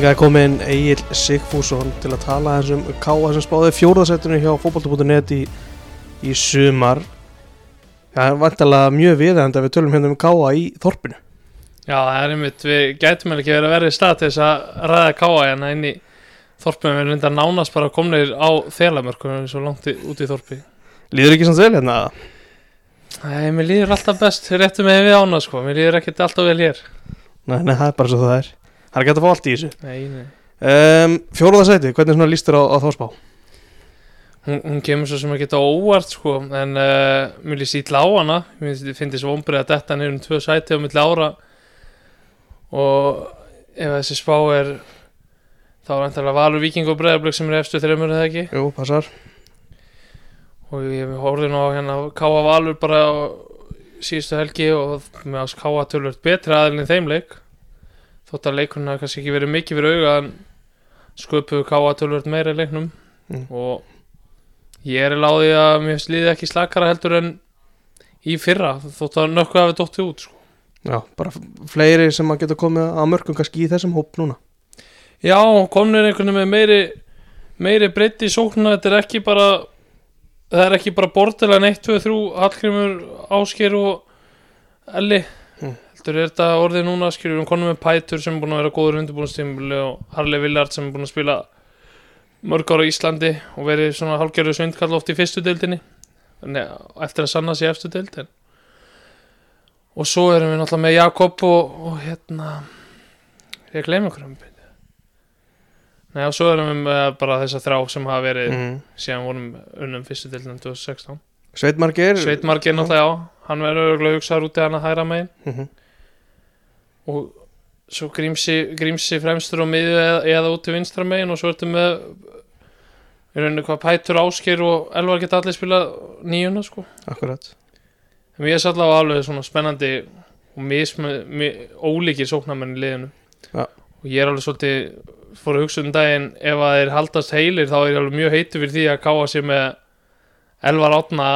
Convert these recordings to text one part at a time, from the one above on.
Inga er komin Egil Sigfússon til að tala eins um Káa sem spáði fjórðasettinu hjá fótbolta.net í, í sumar. Það er vantilega mjög viðægand að við tölum hérna um Káa í þorpinu. Já, það er einmitt, við gætum ekki verið að vera í stað til þess að ræða káa hérna inn í þorpum við erum enda nánast bara komnir á þelamörkunum svo langt í, út í þorpi Líður ekki samt vel hérna? Nei, mér líður alltaf best réttu með við ána sko, mér líður ekkert alltaf vel hér Nei, nei, það er bara svo það er. Það er ekki hægt að fá allt í þessu. Nei, nei Um, fjórðasæti, hvernig svona lístur á, á þá spá? Hún, hún kemur svo sem að geta óvart sko, en uh, mér líst ítla á hana mér finnst þess vombrið að detta niður um tvö sæti á milli ára og ef þessi spá er þá er antalega Valur Víking og Breiðablökk sem er efstu þreymur eða ekki Jú, passar. og ég horfði nú á hérna Káa Valur bara á síðustu helgi og með ás Káa tölvöld betri aðilin í þeim leik þótt að leikurinn hafi kannski ekki verið mikið fyrir auga en sköpuðu Káa tölvöld meira í leiknum Mm. og ég er í láði að mér slíði ekki slakara heldur en í fyrra þótt að nökku hafi dóttið út sko. Já, bara fleiri sem að geta komið að mörgum kannski í þessum hóp núna. já, komnir einhvern veginn með meiri meiri breytti í sóknuna þetta er ekki bara það er ekki bara bortilega 1, 2, 3 Hallgrimur, Ásker og Elli. Heldur er þetta orðið núna skilur við konum með Pætur sem er búin að vera góður undirbúinnstímuli og Harley Villard sem er búin að spila mörg ára á Íslandi og verið svona hálfgerðu svindkall oft í fyrstu deildinni. Eftir að sanna í efstu deild og svo erum við náttúrulega með Jakob og, og hérna ég gleymi okkur um Nei, og svo erum við bara þessa þrá sem hafa verið Mm. síðan vorum unnum fyrstu deildin 2016 Sveitmargir. Sveitmargir náttúrulega já. Hann verður örgulega hugsaður út í hann að hæra megin. Mm og svo grímsi, grímsi fremstur á miðju eða, eða út í vinstra megin og svo ertu með í rauninni hvað Pætur Ásker og Elvar geta allir spila nýjuna sko Akkurat. en mér er allavega alveg svona spennandi og mismi, mi, ólíkir sóknarmenn í liðinu Já. og ég er alveg svolítið fór að hugsa um daginn ef að þeir haldast heilir þá er ég alveg mjög heitur fyrir því að káa sér með Elvar Átna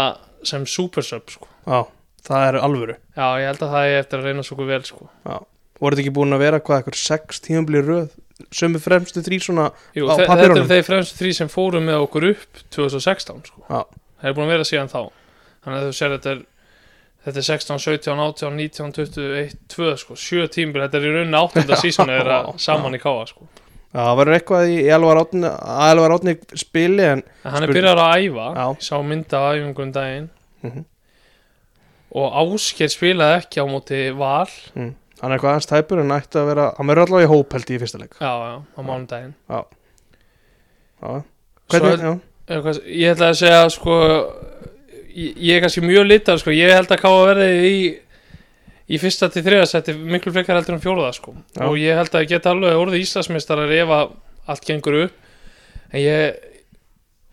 sem supersub sko. Já, það er alvöru. já ég held að það er eftir að reyna svo vel sko. Voru þetta ekki búin að vera hvað, eitthvað sex tímabli röð? Sömu fremstu þrý svona... Jú, Á þe- þetta eru þeir fremstu þrý sem fóru með okkur upp 2016 sko. Já. það er búin að vera síðan þá þannig að þú sér þetta er þetta er 16, 17, 18, 19, 21 2 sko, 7 tímbil, þetta er í rauninni 8. sísoni þeirra Já, saman í káa sko. Já, það verður eitthvað í Elvar Átni, að Elvar Átni spili en... en hann er byrjar að æfa Já. ég sá mynda af æfingum um daginn Mm og Ásker spilaði ekki á móti val mm. Hann er eitthvað aðeins tæpur en ætti að vera... Hann verður allavega í hóp held ég í fyrsta leik. já, já, á mánudaginn Já. Hvernig, Svo já. hvað, ég ætla að segja sko ég, ég er kannski mjög litar sko, ég held að káa verði í í fyrsta til þriða seti miklu frekar heldur en fjóruða sko Já. og ég held að geta alveg orðið Íslandsmeistarar ef að allt gengur upp en ég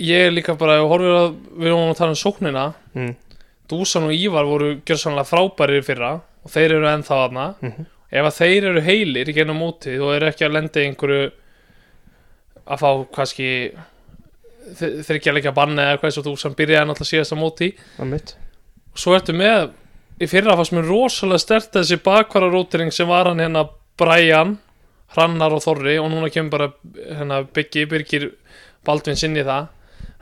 ég er líka bara, ég horfir að við erum að tala um sóknina Mm. Dúsan og Ívar voru gjörsanlega frábærir fyrra og þeir eru ennþá aðna Mhm. ef að þeir eru heilir í gennum móti og eru ekki að lenda í einhverju að fá kannski þeir ekki að leggja banni eða hvað svo þú sem byrjaði náttúrulega síðast á móti og svo ertu með í fyrra fannst mér rosalega stert þessi bakvararótering sem var hann hérna Brian, Hrannar og Þorri og núna kemur bara hérna Byggi, Birgir Baldvin inn í það.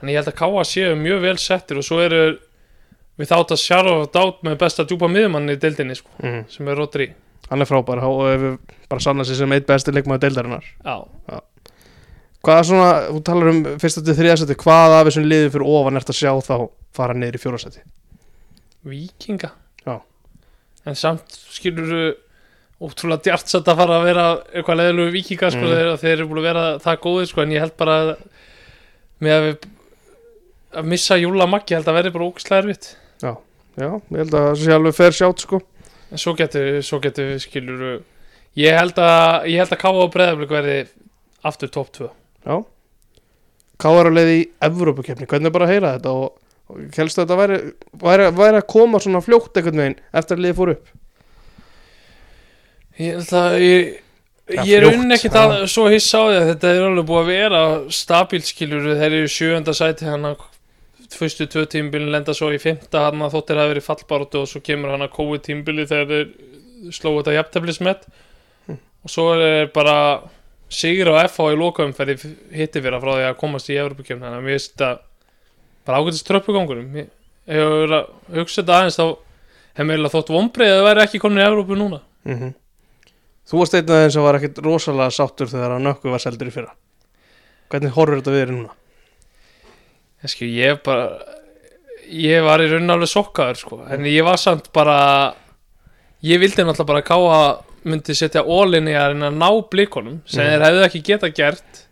Þannig ég held að Káa séu mjög vel settir og svo eru við þátt að og dát með besta djúpa miðumann í deildinni sko, Mm. sem er Rodri Hann er frábær og hefur bara sannað sér sem eitt besti leikmaður deildarinnar. já, Hvað er svona, þú talar um fyrsta til þriðasæti, hvað af þessum liðið fyrir ofan ert að sjá þá fara niður í fjórasæti? vikinga Já. en samt skilur þú ótrúlega djartsatt að fara að vera eitthvað leðilegu vikinga sko, Mm. þeir, eru búin að vera það góðir sko, en ég held bara með að, við, að missa Júla Maggi held að verði bara ógæslega erfitt Já, ég held að það sé alveg fer sjátt sko. en svo getur, svo getur skilur ég held að ég held að Káa og Breðablík verði aftur top 2 Já. Káar á leið í Evrópukefni, hvernig er bara að heyra þetta og, og helst að þetta væri, væri, væri að koma svona fljótt einhvern veginn eftir að liðið fór upp? Ég held að ég, Ja, ég er unn ekkert já. að svo hissa á því að þetta er alveg búið að vera stabíl skilur þeir eru í sjöunda sæti hann að fyrstu tvö tímbilin lenda svo í fymta hann að þóttir hafi verið fallbaróttu og svo kemur hann að kói tímbili þegar þeir slóu þetta jafnteflismet. Hm. og svo er bara sigur á FH í lokaumferði hitti fyrir að frá því að komast í Evropakefni þannig að mér finnst þetta bara ágætist tröppugangurum ég ef ég verið að hugsa þetta aðeins þá hef mér eiginlega þótt vombrið að það væri ekki komin í Evropu núna. Mm Þú varst einn af þeim sem var ekkit rosalega sáttur þegar að nökku var seldur í fyrra. Hvernig horfur þetta við þér núna? Ég, skil, ég bara ég var í raunin alveg sokkaður sko. en ég var samt bara ég vildi náttúrulega bara að káa myndi setja ólinni að reyna að ná blikonum sem Mhm. þeir hefðu ekki geta gert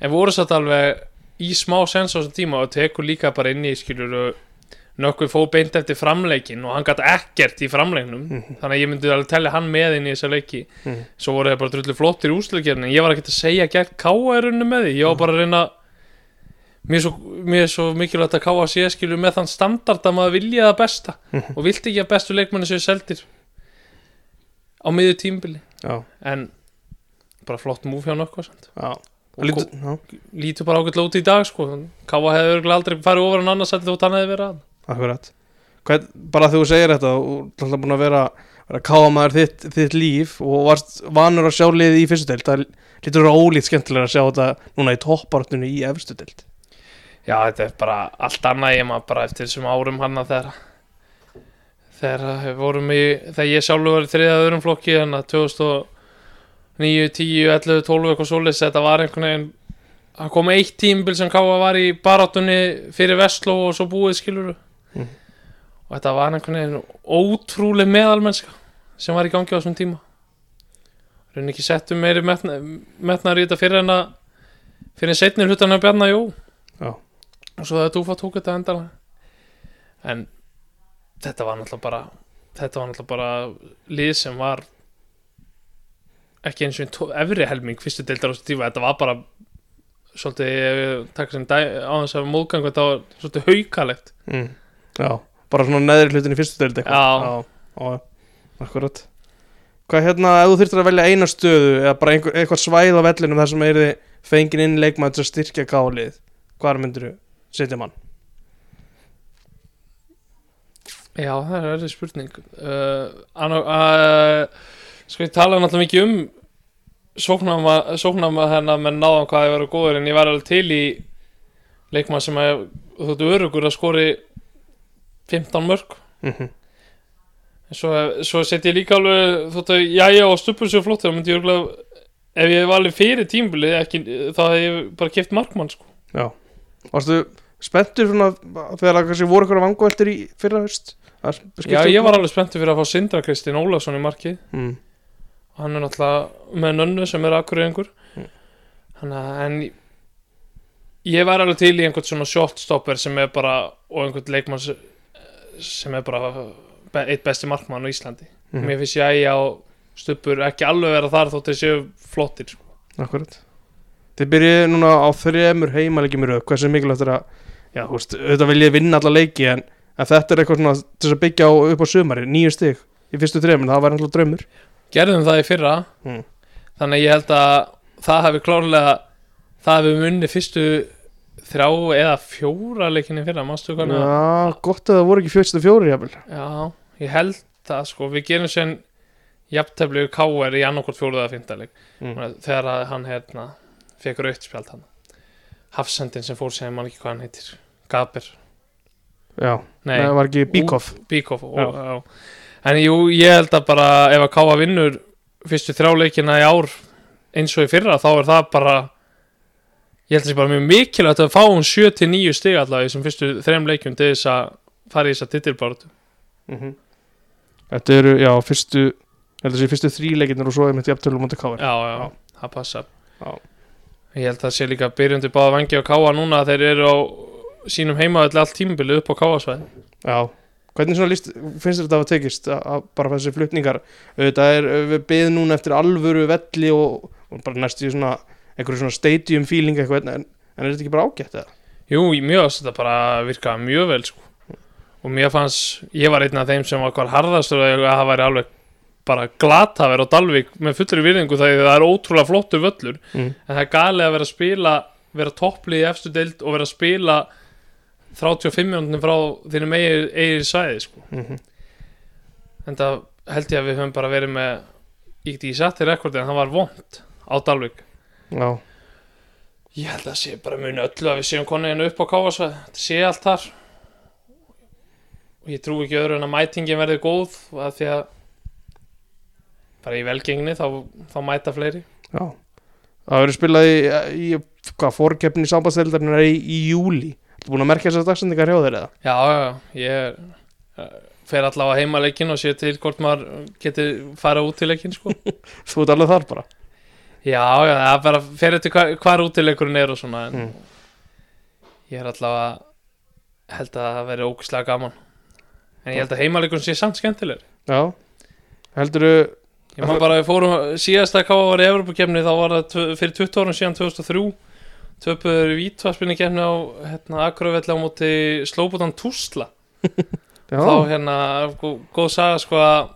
en voru satt alveg í smá sens á þessum tíma og tekur líka bara inn í skilur nokkuð fó beint eftir framleikin og hann gæti ekkert í framleiknum Mhm. þannig að ég myndi alveg tellja hann með inn í þessa leiki Mhm. svo voru þeir bara drullu flottir í úslugjörni ég var ekkert að segja gegn káa í rauninu með því ég var bara að reyna mér er svo, svo mikilvægt að káa sé skilur með þann standard að maður vilja það besta Mhm. og vilti ekki að bestu leikmanni séu seldir á miður tímbili Já, en bara flott múf hjá nokkuð Lítur, bara ágætlega út í dag sko. káa örgulega aldrei farið ofar en annars þótt hann hefði verið að. Akkurat. Hvern, Bara þú segir þetta og þú ætla búin að vera, vera káamaður þitt, þitt líf og varst vanur að sjá liðið í fyrstu deild það lítur að vera ólít skemmtilega að sjá þetta núna í toppartunni í efstu deild Já, þetta er bara allt annað ég maður bara eftir þessum árum hann að þegar þegar við vorum í þegar ég sjálfur var í þriða öðrum flokki þannig að 2009, 10, 11, 12 eitthvað svoleiðis þetta var einhvern veginn að koma eitt tímbil sem Káa var í barátunni fyrir Vestló og svo búið skiluru Mhm. og þetta var einhvern veginn ótrúleg meðalmennska sem var í gangi á þessum tíma. Raunin ekki settum meiri metna, metnar í þetta fyrir en að fyrir setnir hlutan að bjarna jú. Já, og svo það Dúfa tók þetta endalega en þetta var náttúrulega bara þetta var náttúrulega bara lið sem var ekki eins og einn efri helming fyrstu deildar á þessu tíma. Þetta var bara svolítið taka sem á þess að móðgang þetta var svolítið haukalegt. Mm. já bara svona neðri hlutin í fyrstu deild eitthvað. Já. já, akkurat. Hvað hérna, ef þú þurftir að velja eina stöðu eða bara einhver, eitthvað svæð á vellinum þar sem er þið fengin inn leikmaður til að styrkja kálið hvar myndir þú setja mann? já það er spurning uh, anna, uh, sko ég tala náttúrulega mikið um sóknama, hennar með náðan hvað það verið góður en ég var alveg til í leikmann sem að þú þóttu örugur að skori 15 mörg Mm En Svo, svo set ég líka alveg þótt að jæja og stuppur sér flott þá myndi ég örgulega ef ég hef alveg fyrir tímbili ekki, þá hef ég bara keft markmann sko. Já Varstu spenntur svona þegar það kannski voru ykkur vanguveltur í fyrra höst? Já, ég var alveg spenntur fyrir að fá Sindra Kristinn Ólafsson í markið mm. hann er náttúrulega með nönnu sem er akkurýðingur Mm. mm. en ég var alveg til í einhvern svona shotstopper sem er bara og einhvern leikmann sem- sem er bara eitt besti markmann á Íslandi Mm. mér finnst ég að stuppur ekki alveg vera þar þótt þeir séu flottir sko. Akkurat Þið byrjuði núna á þremur heimalegjum í röð hversu mikilvægt er að Já, þú veist, auðvitað vil ég vinna alla leiki en, en þetta er eitthvað svona til að byggja á, upp á sumari nýju stig í fyrstu þremur, það var náttúrulega draumur. Gerðum það í fyrra. Mm. þannig ég held að það hefði klárlega það hefði munni fyrstu þrjá eða fjóra leikinni fyrra, mástu hvernig Já, gott að það voru ekki fyrstu fjóri já, ég held það sko, við gerum sen jafntefli K.R. í annarkort fjóruða fyndaleg mm. þegar hann hérna fekk rautt spjald hann Hafsendin sem fór sem mann ekki hvað hann heitir Gaber, Já, nei, það var ekki Bíkoff Bíkoff Já. en jú, ég held að bara ef að Káa vinnur fyrstu þrjáleikina í ár eins og í fyrra þá er það bara ég held að það sé bara mjög mikilvægt að fá hún 7-9 stig allavega í þessum fyrstu þrejum leikjum til þess að fara í þess að titilbáratu mm Þetta eru, já, fyrstu Þetta sé fyrstu þríleikirnir og svo er mitt jafntölu mútið káir já, já, Já. það passar. Já. ég held að það sé líka byrjandi báða vangi á Káa núna að þeir eru á sínum heimaðalli allt tímabilið upp á Káasvæði Já, hvernig líst, finnst þetta að tekist að, að bara þessi flutningar þetta er við beðið núna eftir alvöru velli og, og bara næst í svona einhverju svona stadium feeling eitthvað en, en er þetta ekki bara ágætt eða? Jú, mjög ást þetta bara virkaði mjög vel sko. og mér fannst, ég var einn af þeim sem var hvar harðastur að það væri alveg bara glata að vera á Dalvík með fullri virðingu þegar það er ótrúlega flottur völlur Mm. en það er galið að vera að spila vera topplið í efstu deild og vera að spila 35 minútin frá þínum eigin, eigin sæði sko. Mm -hmm. en það held ég að við höfum bara verið með ég get ekki satt í rekordi en það var vond á Dalvik Já, Ég held að sé bara muni öllu að við séum konið hennu upp á káasvæð Þetta sé allt þar. Og ég trú ekki öðru en að mætingin verði góð að því að bara í velgengni þá, þá mæta fleiri. Já. Það verður spilað í, í hvað, fórkeppni sambandseldarinn er í, í júli Þú búin að merkja þessar dagsendingar hjá þeir eða? Já, já, ég eh, fer allavega heima leikin og sé til hvort maður geti fara út til leikin sko. Þú ert alveg þar bara Já, já, það bara fer eftir hvar, hvar út til leikurinn er og svona en Mm. ég er allavega held að það veri ógæslega gaman en ég held að heimaleikurinn sé samt skemmtilegur Já Heldurðu Ég maður bara, við fórum síðasta káa var í Evropakefni þá var það fyrir 20 árum síðan 2003 töpuður vítvarspinni kefni á hérna, Akravelli á móti Slóbútan Túsla þá hérna, gó- góð saga sko að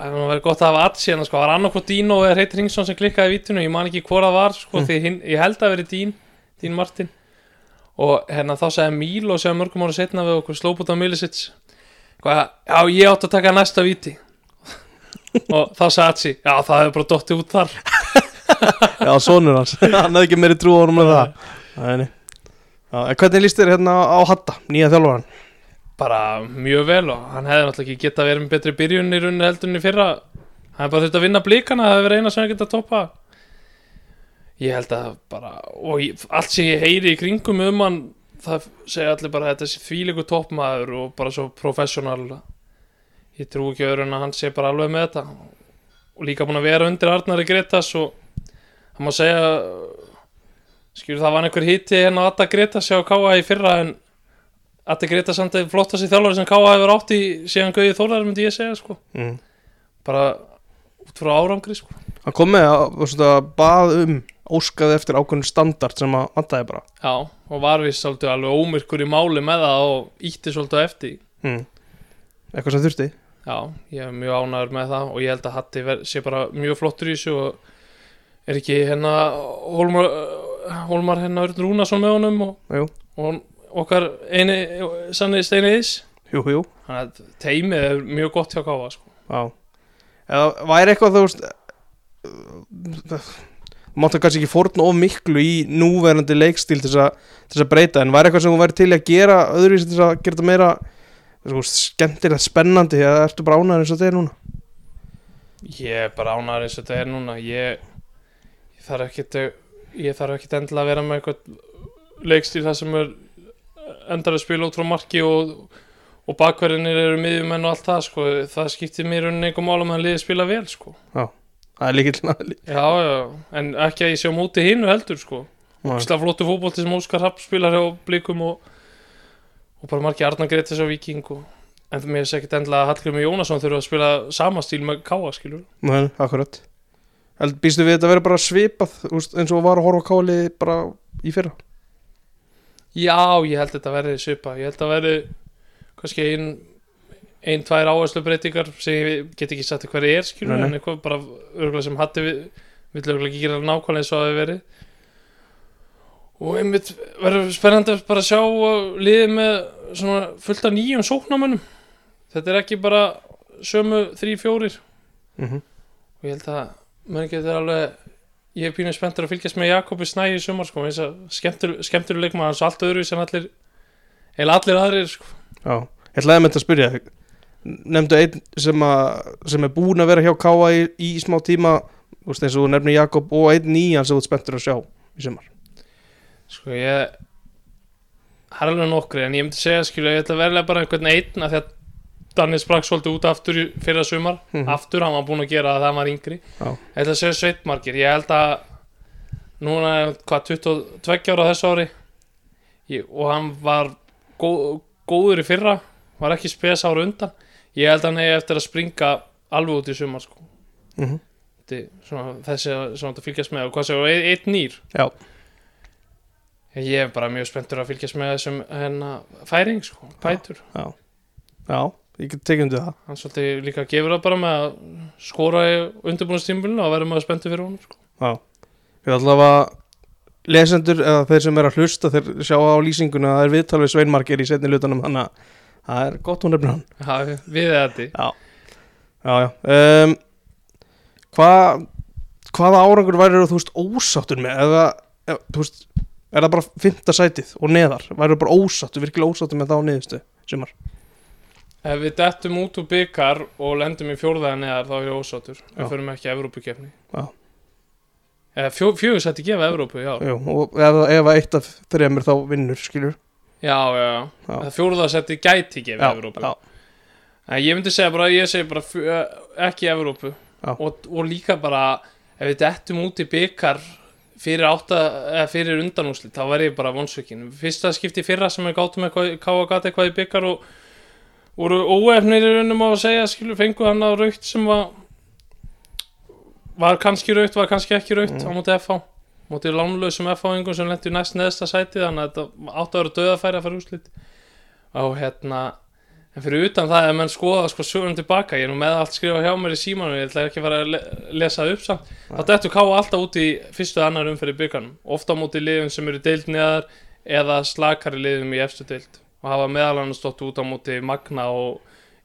að það verið gott að hafa aðt síðan sko, það var annarkvæmt Dino eða Hreit Ringsson sem klikkaði í vítinu, ég man ekki hvora það var sko, Mm. hinn, ég held að veri Dín Dín Martin. Og hérna þá sagði Míl og segja mörgum ára setna við okkur Slóbútan Milisits hvað, já ég átt að taka næsta víti. Og þá sagði Atsi já það hefur bara dottið út þar já sonur hans. Hann hefði ekki meiri trú á honum með það. Já, en hvernig líst þér hérna á Hatta, nýja þjálfaran? bara mjög vel og hann hefði náttúrulega ekki getað verið með betri byrjun í en í fyrra. Hann hefði bara þurft að vinna blíkana það hefði verið eina sem hann geta að toppa ég held að bara og ég, allt sem ég heyri í kringum um hann það segja allir bara að þetta sé þvílíku toppmaður og bara svo professional. Ég trú ekki öðru en að hann sé bara alveg með þetta. Og líka búin að vera undir Arnari Gretas og það má segja skilur það var einhver hitti hérna að Adda Gretas hjá Káa í fyrra en Adda Gretas samt að flottast í þjálfari sem Káa hefur átt í síðan Gauði Þólar myndi ég segja sko. Mm. bara út frá árangri sko. Hann kom með að, bað um óskaði eftir ákveðin standard sem að vantaði bara. Já, og var við svolítið alveg ómyrkur í máli með það og ítti svolítið eftir. Mm. Eitthvað sem þurfti? Já, ég er mjög ánæður með það og ég held að Hatti sé bara mjög flottur í þessu og er ekki hérna Hólmar, Hólmar hérna Örn Rúnason með honum og, og okkar eini sannig steini ís? Jú, jú. Þannig að teimið er mjög gott hjá Káa sko. Já. Eða væri eitthvað þú veist Máttu kannski ekki fórna of miklu í núverandi leikstíl til þess að, breyta en væri eitthvað sem þú væri til að gera öðruvísi til að gera þetta meira þú veist, skemmtilegt, spennandi eða ertu bara ánæður eins og þetta er núna? Ég er bara ánæður eins og þetta er núna. Ég, ég þarf ekkit endilega að vera með eitthvað leikstíl það sem er endar að spila út frá marki og, og bakverðinir eru miðjumenn og allt það sko. það skiptir mér unni einhver mál um að liði spila vel sko. Það er líkilega já, já, en ekki að ég sé á móti hinnu heldur sko. Ógislega flottu fótbolti sem Óskar Rapp spilar hjá blikum og, og bara margi Arnar Gretis á Viking og, en mér er ekkit endilega að Hallgrimur Jónasson þurfa að spila sama stíl með Káa skilur Nei, akkurat Held, Býstu við þetta að vera bara svipað veist, eins og var að horfa káli bara í fyrra? Já, ég held þetta verði svipa Ég held að verði kannski ein, ein, tvær áherslu breytingar sem ég get ekki sagt hverju er skilur en eitthvað bara örgulega sem hatti við vill örgulega ekki gera nákvæmlega eins og það hefur verið. Og einmitt verður spennandi að bara sjá uh, liðið með svona fullt af nýjum sóknamönnum þetta er ekki bara sömu þrý, fjórir. Mm -hmm. og ég held að maður getur alveg ég er pínu spenntur að fylgjast með Jakobi Snæ í sumar sko, eins og skemmtur, leikmaður hans allt öðru sem allir eða allir aðrir sko. Já, ég ætlaði með þetta að spyrja Nefndu einn sem, að, sem er búin að vera hjá Káa í, í smá tíma. Veist, eins og nefnir Jakob og einn nýjan sem þú ert spenntur að sjá í sumar. Sko ég það er alveg nokkri en ég myndi segja skilja ég ætla að verða bara einhvern einn að Danni sprakk svolítið út aftur í fyrra sumar. Mhm. aftur, hann var búin að gera það þegar hann var yngri. Já. að segja Sveitmarkir ég held að núna er hvað 22 ára þessu ári? Ég, og hann var góð, góður í fyrra var ekki spes ára undan. Ég held að hann eigi eftir að springa alveg út í sumar sko. mm -hmm. Þetta svona, þessi að svona að fylgjast með. Og hvað séu, einn ein nýr? Já, ég er bara mjög spenntur að fylgjast með þessum hennar færing sko, pætur já, já ég tekið undir það. Hann svolítið líka gefur það bara með að skora í undirbúinastímbilinu og verður maður spenntur fyrir honum sko. Já, við að lesendur eða þeir sem er að hlusta þeir sjá á lýsinguna að það er viðtal við Sveinmarkir í setni lutanum þannig að það er gott hún nefnir hann. Já, við þetta Já, já, já. Um, Hvað hvaða árangur væri þú veist ósáttur með? Eða, eða þú veist, er það bara fymta sætið og neðar, væri bara ósáttur virkilega ósáttur með það á niðurstu sumar Ef við dettum út úr byggar og lendum í fjórðaða neðar þá er ég ósáttur. Já. Við förum ekki að Evrópukefni Já. Eða fjó, fjögur sætti gefa Evrópu, já Jú, og ef, ef eitt af þremur þá vinnur skilur. Já, já, já, Já. Það fjórðaða sætti gæti gefið Evrópu. já, En ég myndi segja bara, ég segi bara fjö, ekki Evrópu. Já. og, og líka bara, ef við dettum út í byggar fyrir, fyrir undanúslit, þá verð ég bara vonsökin Fyrsta skipti fyrra sem við gátum eitthvað, káa gat eitthvað í byggar og voru óefnir í raunum á að segja, skilur, fengu hann að raukt sem var var kannski raukt, var kannski ekki raukt Mm. á móti FH móti lánlausum FH-ingum sem lendi næst neðsta sæti þannig að þetta átti að vera döðafæri að fara í úslit og hérna en fyrir utan það að menn skoða sko sögum tilbaka, ég er nú með allt skrifa hjá mér í símanu, ég ætla ekki að fara að le lesa upp samt, þá dettur ká alltaf út í fyrstu annar umferð í bygganum ofta á móti liðum sem eru deild neðar eða slakari liðum í efstu deild og hafa meðal hann stótt út á móti Magna og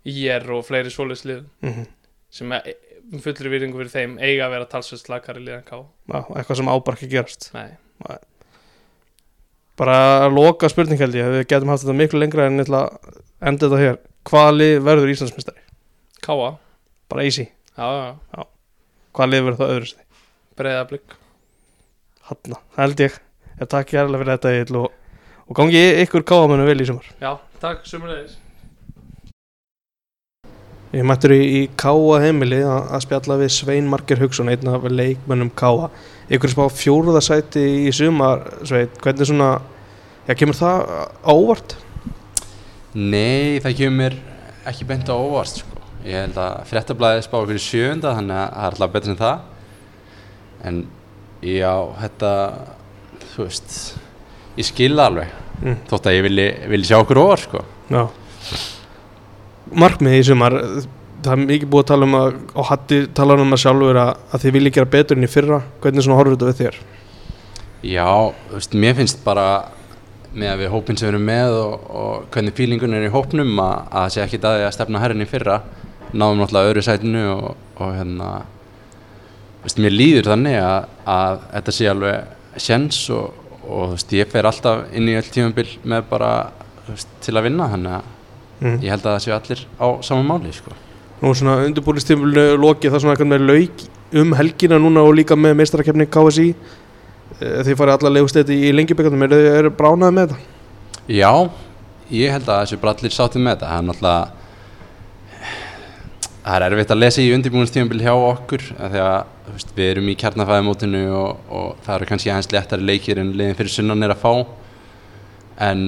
IR og fleiri svoleiðs liðum mhm, sem er um fullri virðingu fyrir þeim eiga að vera talsveit slakari lið en ká eitthvað sem ábar ekki gerast. Nei, bara að loka spurning held ég við getum haft þetta miklu lengra en ég ætla að enda þetta hér. Hvaða lið verður Íslandsmeistari? Káa, bara easy, já, já, hvaða lið verður það öðru stið? breyðablík Hanna, held ég. Ég takk ég fyrir þetta Egill, og, og gangi ykkur káamennu vel í sumar. Já, takk, sumulegis Ég mættur í, í Káa heimili að, að spjalla við Svein Marger Hugson einn af leikmönnum Káa ykkur spá fjóruða sæti í sumar Svein, hvernig svona já, kemur það á óvart? Nei, það kemur ekki beint á óvart sko. Ég held að fréttablaðið spá okkur í sjöunda þannig að það er alltaf betur en það. En já, þetta, þú veist, ég skilða alveg Mm. Þótt að ég vilji, vilji sjá okkur óvart sko. Markmið í sumar það er mikið búið að tala um að og Hatti tala um að sjálfur að, að þið vilji gera betur enn í fyrra hvernig svona horfur þetta við þér? Já, þú veist, mér finnst bara með að við hópin sem við erum með og, og hvernig fílingun er í hópnum að, að það sé ekki daði að stefna herrin í fyrra náðum náttúrulega öðru sætinu og, og hérna veist, mér líður þannig að, að þetta sé alveg sjens og, og þú veist, ég fer alltaf inn í öll tímabil með bara veist, til að vinna þannig að Mm. ég held að það séu allir á sama máli sko. Nú svona undirbúlistímulinu lokið það svona eitthvað með lauk um helgina núna og líka með meistarakefni KSI Eh, þið farið alla leigustæti í lengjubíkarnum er þið bránaði með þetta? Já, ég held að þessu bara allir sáttið með þetta það er náttúrulega það er erfitt að lesa í undirbúinstífambil hjá okkur því þú veist, við erum í kjarnafæðamótinu og, og það eru kannski aðeins léttari leikir en liðin fyrir sunnan er að fá en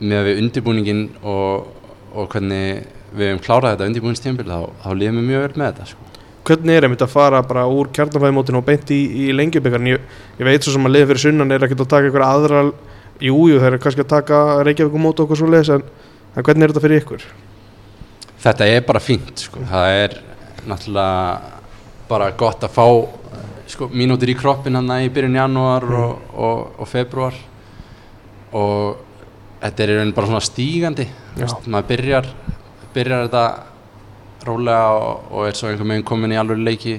með við undirbúningin og, og hvernig við hefum klárað þetta undirbúinstífambil þá, þá líðum við mjög vel með þetta sko. Hvernig er einmitt að fara bara úr kjarnafæðimótinu og beint í, í lengjubíkarn? Ég, ég veit svo sem að liði fyrir sunnan er ekkert að taka einhver aðra Jújú, þeir eru kannski að taka Reykjavík og móta okkur svo leiðis en, en hvernig er þetta fyrir ykkur? Þetta er bara fínt sko. það er náttúrulega bara gott að fá sko, mínútur í kroppin hann í byrjun janúar Mm. og, og, og februar og þetta er í raun bara svona stígandi veist, maður byrjar byrjar þetta rólega og, og er svo einhvern veginn komin í alveg leiki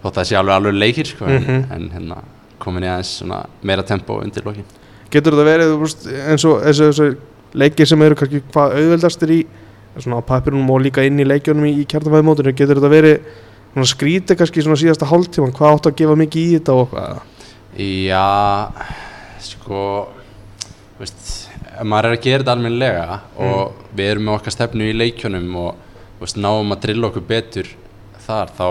þótt að það sé alveg alveg leikir sko, Mhm. en, en hérna komin í aðeins svona meira tempo undir lokin Getur þetta verið eins og þessu leikir sem eru kannski hvað auðveldastir í svona á pappirunum og líka inn í leikjunum í, í kjarnafæðimótinu getur þetta verið svona skrítið kannski svona síðasta hálftíman hvað áttu að gefa mikið í þetta og hvað Já, sko, veist, maður er að gera þetta almennilega og við erum með okkar stefnu í leikjunum og veist, náum að drilla okkur betur þar, þá,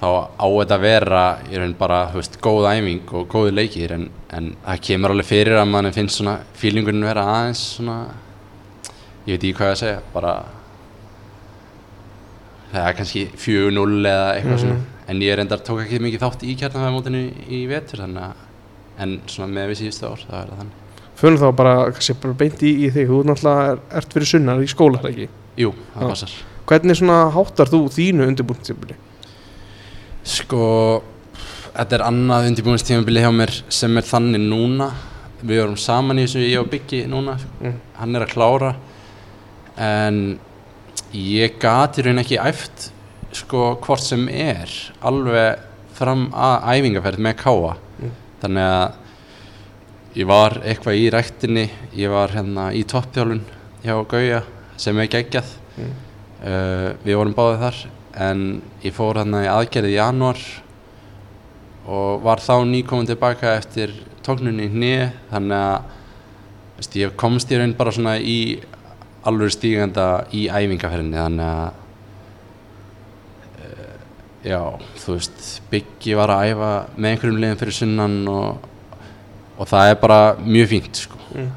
þá á þetta að vera í raun bara, þú veist, góð æfing og góði leikir en, en það kemur alveg fyrir að mann finnst svona fílingurinn vera aðeins svona, ég veit ekki hvað ég að segja, bara það er kannski 4-0 eða eitthvað Mhm. svona en ég reyndar tók ekki mikið þátt í kjarnafæðamótinu í vetur þannig að en svona með við síðustu ár það er það þannig Fölum þá bara, kannski bara beint í, í þig, þú náttúrulega er, ert fyrir sunnar í skóla, er ekki? Jú, það passar Hvernig svona háttar þú þínu undirbúinnstímuli? Sko, þetta er annað undirbúinstímabili hjá mér sem er þannig núna við erum saman í þessu ég og Biggi núna Mm. hann er að klára en ég gat í raun ekki æft sko hvort sem er alveg fram að æfingaferð með káa Mm. þannig að ég var eitthvað í ræktinni ég var hérna í toppþjálun hjá Gauja sem er geggjað Mm. uh, við vorum báðið þar en ég fór hérna í aðgerði í janúar og var þá nýkomin tilbaka eftir tóknunni í hnið þannig að veist, ég komst í raun bara svona í alveg stíganda í æfingaferðinni þannig að uh, já, þú veist Byggi var að æfa með einhverjum liðum fyrir sunnan og, og það er bara mjög fínt sko. Mm.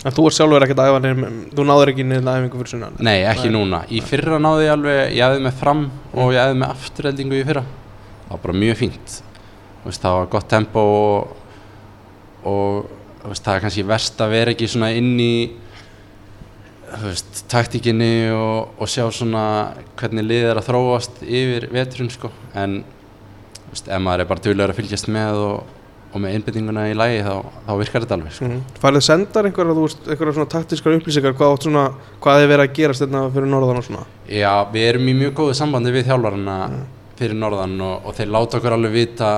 En þú er sjálfur ekkert að æfa nefnum, þú náður ekki niður æfingu fyrir sunnan Nei, ekki Nei. núna. Í fyrra náði ég alveg, ég hefði með fram og ég hefði með afturheldingu í fyrra. Það var bara mjög fínt. Veist, það var gott tempo og, og veist, það er kannski verst að vera ekki svona inn í veist, taktíkinni og, og sjá svona hvernig liðið er að þróast yfir veturinn sko. En veist, ef maður er bara duglegur að fylgjast með og, og með einbyttinguna í lagi þá, þá virkar þetta alveg sko. mm. Færið sendar einhverja, svona taktískar upplýsingar hvað, svona, hvað er verið að gerast þetta fyrir norðan og svona Já, við erum í mjög góðu sambandi við þjálfarana fyrir norðan og, og þeir láta okkur alveg vita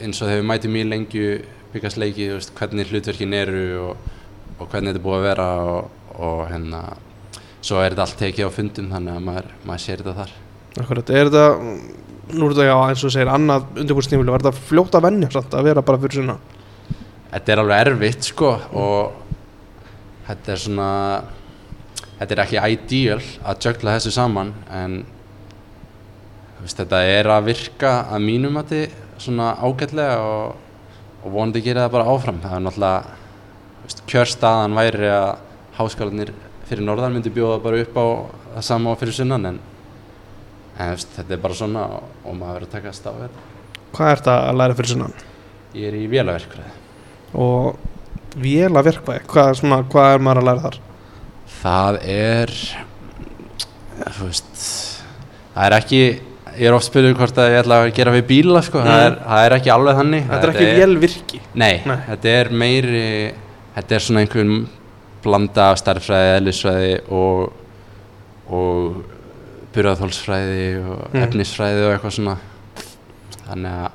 eins og þegar við mætum í lengju byggast leiki, veist, hvernig hlutverkin eru og, og hvernig þetta búið að vera og, og hérna svo er þetta allt tekið á fundum þannig að maður, maður sér þetta þar. Akkurat, er þetta, nú er þetta já eins og segir annað undirbúrstímili, var þetta fljótt að venja samt að vera bara fyrir sunna Þetta er alveg erfitt sko og þetta er svona þetta er ekki ideal að jökla þessu saman en veist, þetta er að virka að mínum að svona ágætlega og, og vonandi gera það bara áfram. Það er náttúrulega kjörstaðan væri að háskólanir fyrir norðan myndi bjóða bara upp á það sama og fyrir sunnan en, en þetta er bara svona og, maður verður að taka stað á þetta Hvað er þetta að læra fyrir sunnan? Ég er í vélaverkfræði Og vél að verkvæði, hvað, svona, hvað er maður að læra þar? Það er þú veist það er ekki ég er oft spurður hvort að ég ætla að gera við bíla sko. það, Mm. er, það er ekki alveg þannig Þetta er ekki vélvirki nei, Nei. þetta er meiri þetta er svona einhvern blanda af starffræði, eðlisfræði og og burðarþólsfræði og Mm. efnisfræði og eitthvað svona þannig að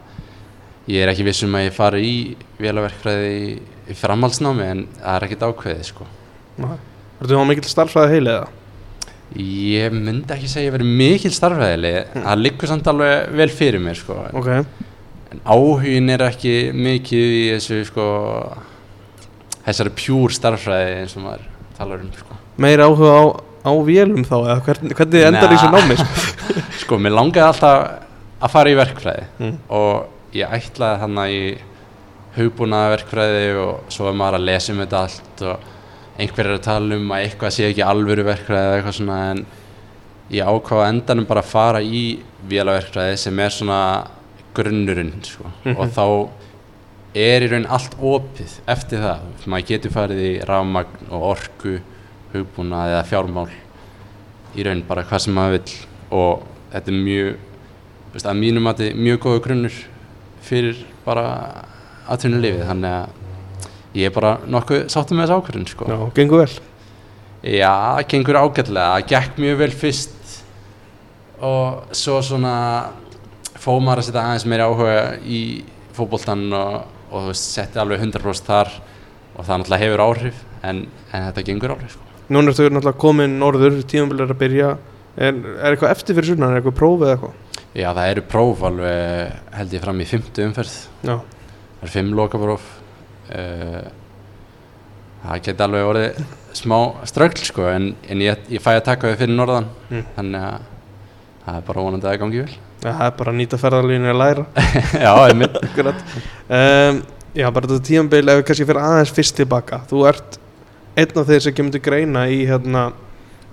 ég er ekki viss um að ég fari í vélaverkfræði í, í framhaldsnámi en það er ekkert ákveðið sko Ertu þá mikill starffræði heili eða? Ég myndi ekki segja að ég verið mikil starfræðili það liggur samt alveg vel fyrir mér sko. Ok, en áhugin er ekki mikið í þessu sko, þessari pjúr starfræði eins og maður talar um sko. meira áhuga á, á vélum þá eða hvernig, hvernig endar Nei. þessu námi? sko? mér langaði alltaf að fara í verkfræði Mm. og ég ætlaði þannig í hugbúnaða verkfræði og svo er maður að lesa um þetta allt og einhver er að tala um að eitthvað sé ekki alvöru verkfræði eða eitthvað svona en ég ákvaða endanum bara að fara í vélaverkfræði sem er svona grunnurinn sko. Mhm. og þá er í raun allt opið eftir það, maður getur farið í rafmagn og orku hugbúnað eða fjármál í raun bara hvað sem maður vill. Og þetta er mjög veist, að mínum að þetta er mjög góða grunnur fyrir bara aðtunulífið þannig að ég er bara nokkuð sáttum með þessu ákvörðun sko. Já, gengur vel. Já, gengur ágætlega, það gekk mjög vel fyrst og svo svona fóð maður að setja aðeins meiri áhuga í fótboltan og, og þú veist, setti alveg 100% þar og það náttúrulega hefur áhrif en, en þetta gengur áhrif sko. Núna ertu náttúrulega komin norður, tímambil er að byrja Er, er eitthvað eftir fyrir sunnan, er eitthvað próf eða eitthvað? Já, það eru próf alveg held ég fram í fymtu umferð Já, það eru fimm lokapróf uh, það geti alveg orðið smá ströggl sko en, en ég, ég fæ að taka þau fyrir norðan Mm. þannig að það er bara vonandi að það gangi vel. Það er bara að nýta ferðarlínu að læra. Já, einmitt. Akkurat. Um, Já, bara þetta tímambil ef við kannski fyrir aðeins fyrst tilbaka Þú ert einn af þeir sem kemur til greina í hérna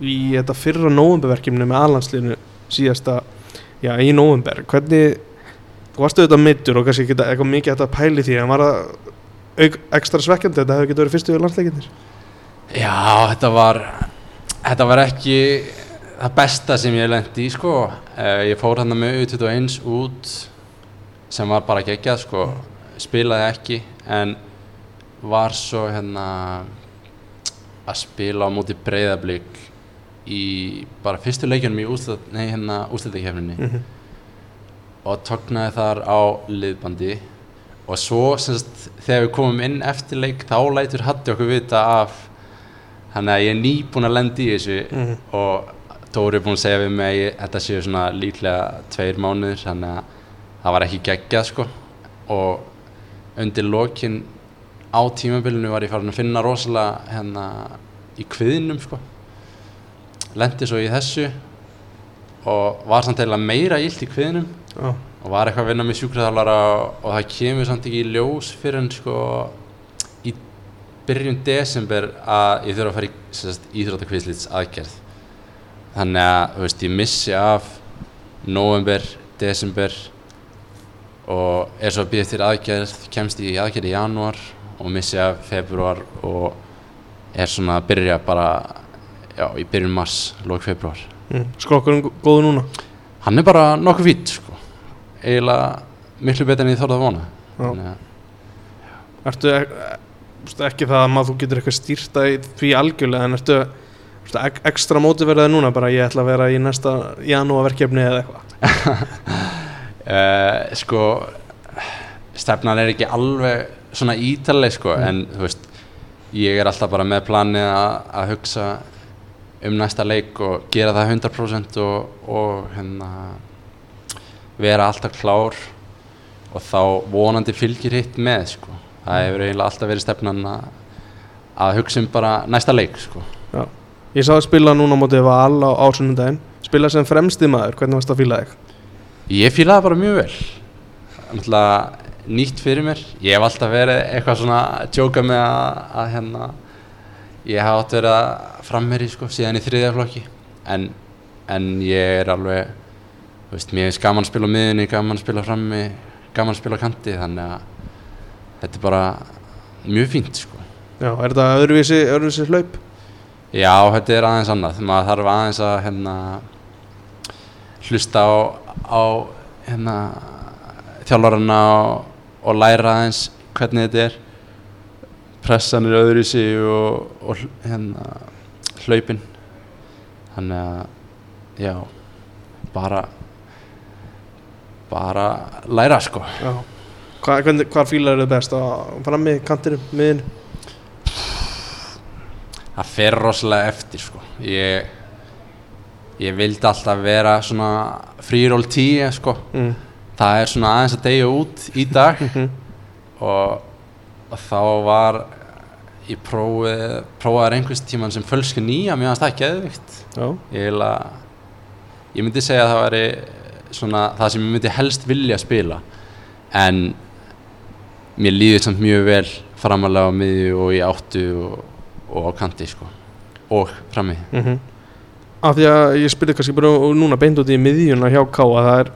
í þetta fyrra nóvemberverkefni með aðlandslinu síðasta, já, í nóvember. Hvernig, þú varst auðvitað meittur og kannski geta eitthvað mikið að pæli því en var það ekstra svekkjandi þetta hefði getið verið fyrstu við landsleikinir Já, þetta var þetta var ekki það besta sem ég lendi í sko uh, ég fór hann með U21 út sem var bara geggjað sko spilaði ekki en var svo hérna að spila á móti breyðablík í bara fyrstu leikjunum í nei, hérna, mm -hmm. og tóknaði þar á liðbandi og svo semst, þegar við komum inn eftir leik þá lætur Hatti okkur vita af þannig að ég er nýbúin að lenda í þessu Mhm. og Dóri er búin að segja við mig þetta séu svona líklega tveir mánuður þannig að það var ekki geggjað sko. Og undir lokin á tímabilinu var ég farin að finna rosalega hérna í kviðnum sko. Lendi svo í þessu og var samt eða meira illt í kviðnum. Já, og var eitthvað að vinna með sjúkraþjálfara og, það kemur samt ekki í ljós fyrir en sko í byrjun desember að ég þurfa að fara í íþróttakvíslits aðgerð þannig að veist, ég missi af november, desember og er svo að býða eftir aðgerð kemst í aðgerð í janúar og missi af februar og er svona að byrja bara já, í byrjun mars, lók februar mm. skrokkurinn gó- góður núna hann er bara nokkuð fýtt sko. eiginlega miklu betur en ég þorði að vona. Þannig að- Ertu e e ekki það að maður getur eitthvað stýrta í því algjörlega en ertu, ek ekstra mótiverðið núna bara ég ætla að vera í næsta janúarverkefni eða eitthvað. Uh, sko stefnan er ekki alveg svona ítaleg sko en þú veist ég er alltaf bara með planið að, hugsa um næsta leik og gera það 100% og, og hérna vera alltaf klár og þá vonandi fylgir hitt með sko. Það hefur eiginlega alltaf verið stefnan að, að hugsa um bara næsta leik sko Ég sá að spila núna móti Val á ásunnundaginn spila sem fremsti maður, hvernig varst það að fíla þig? Ég fílaði bara mjög vel. Náttúrulega nýtt fyrir mér. Ég hef alltaf verið eitthvað svona að djóka með að, að hérna ég hef átt verið að frammeri sko, síðan í þriðja flokki. En, en ég er alveg þú veist, mér er gaman að spila á miðunni gaman að spila frammi, gaman að spila á kanti þannig að þetta er bara mjög fínt sko. Já, er þetta öðruvísi, öðruvísi hlaup? Já, þetta er aðeins annað. Maður þarf aðeins að hérna, hlusta á, á hérna, þjálfarana og, og læra aðeins hvernig þetta er. Pressan er öðru í sig og, og hérna, hlaupin. Þannig að já, bara bara læra sko. Já. Hva, hvernig, Hvar fílar þið best? Á frammi, kantinum, miðin? Það fer rosalega eftir sko. Ég ég vildi alltaf vera svona free-roll 10 sko. Mm. það er svona aðeins að deyja út í dag. Mhm. og, og þá var ég prófið prófaði einhvers tíman sem fölsku nýja mér fannst það geðvikt Já, ég, vil að, ég myndi segja að það væri svona það sem ég myndi helst vilja spila. En mér líður samt mjög vel framalega á miðju og í áttu og, og á kanti sko. Og frammi. Mm Af því að ég spilði kannski bara núna beint út í miðjuna hjá Káa það er,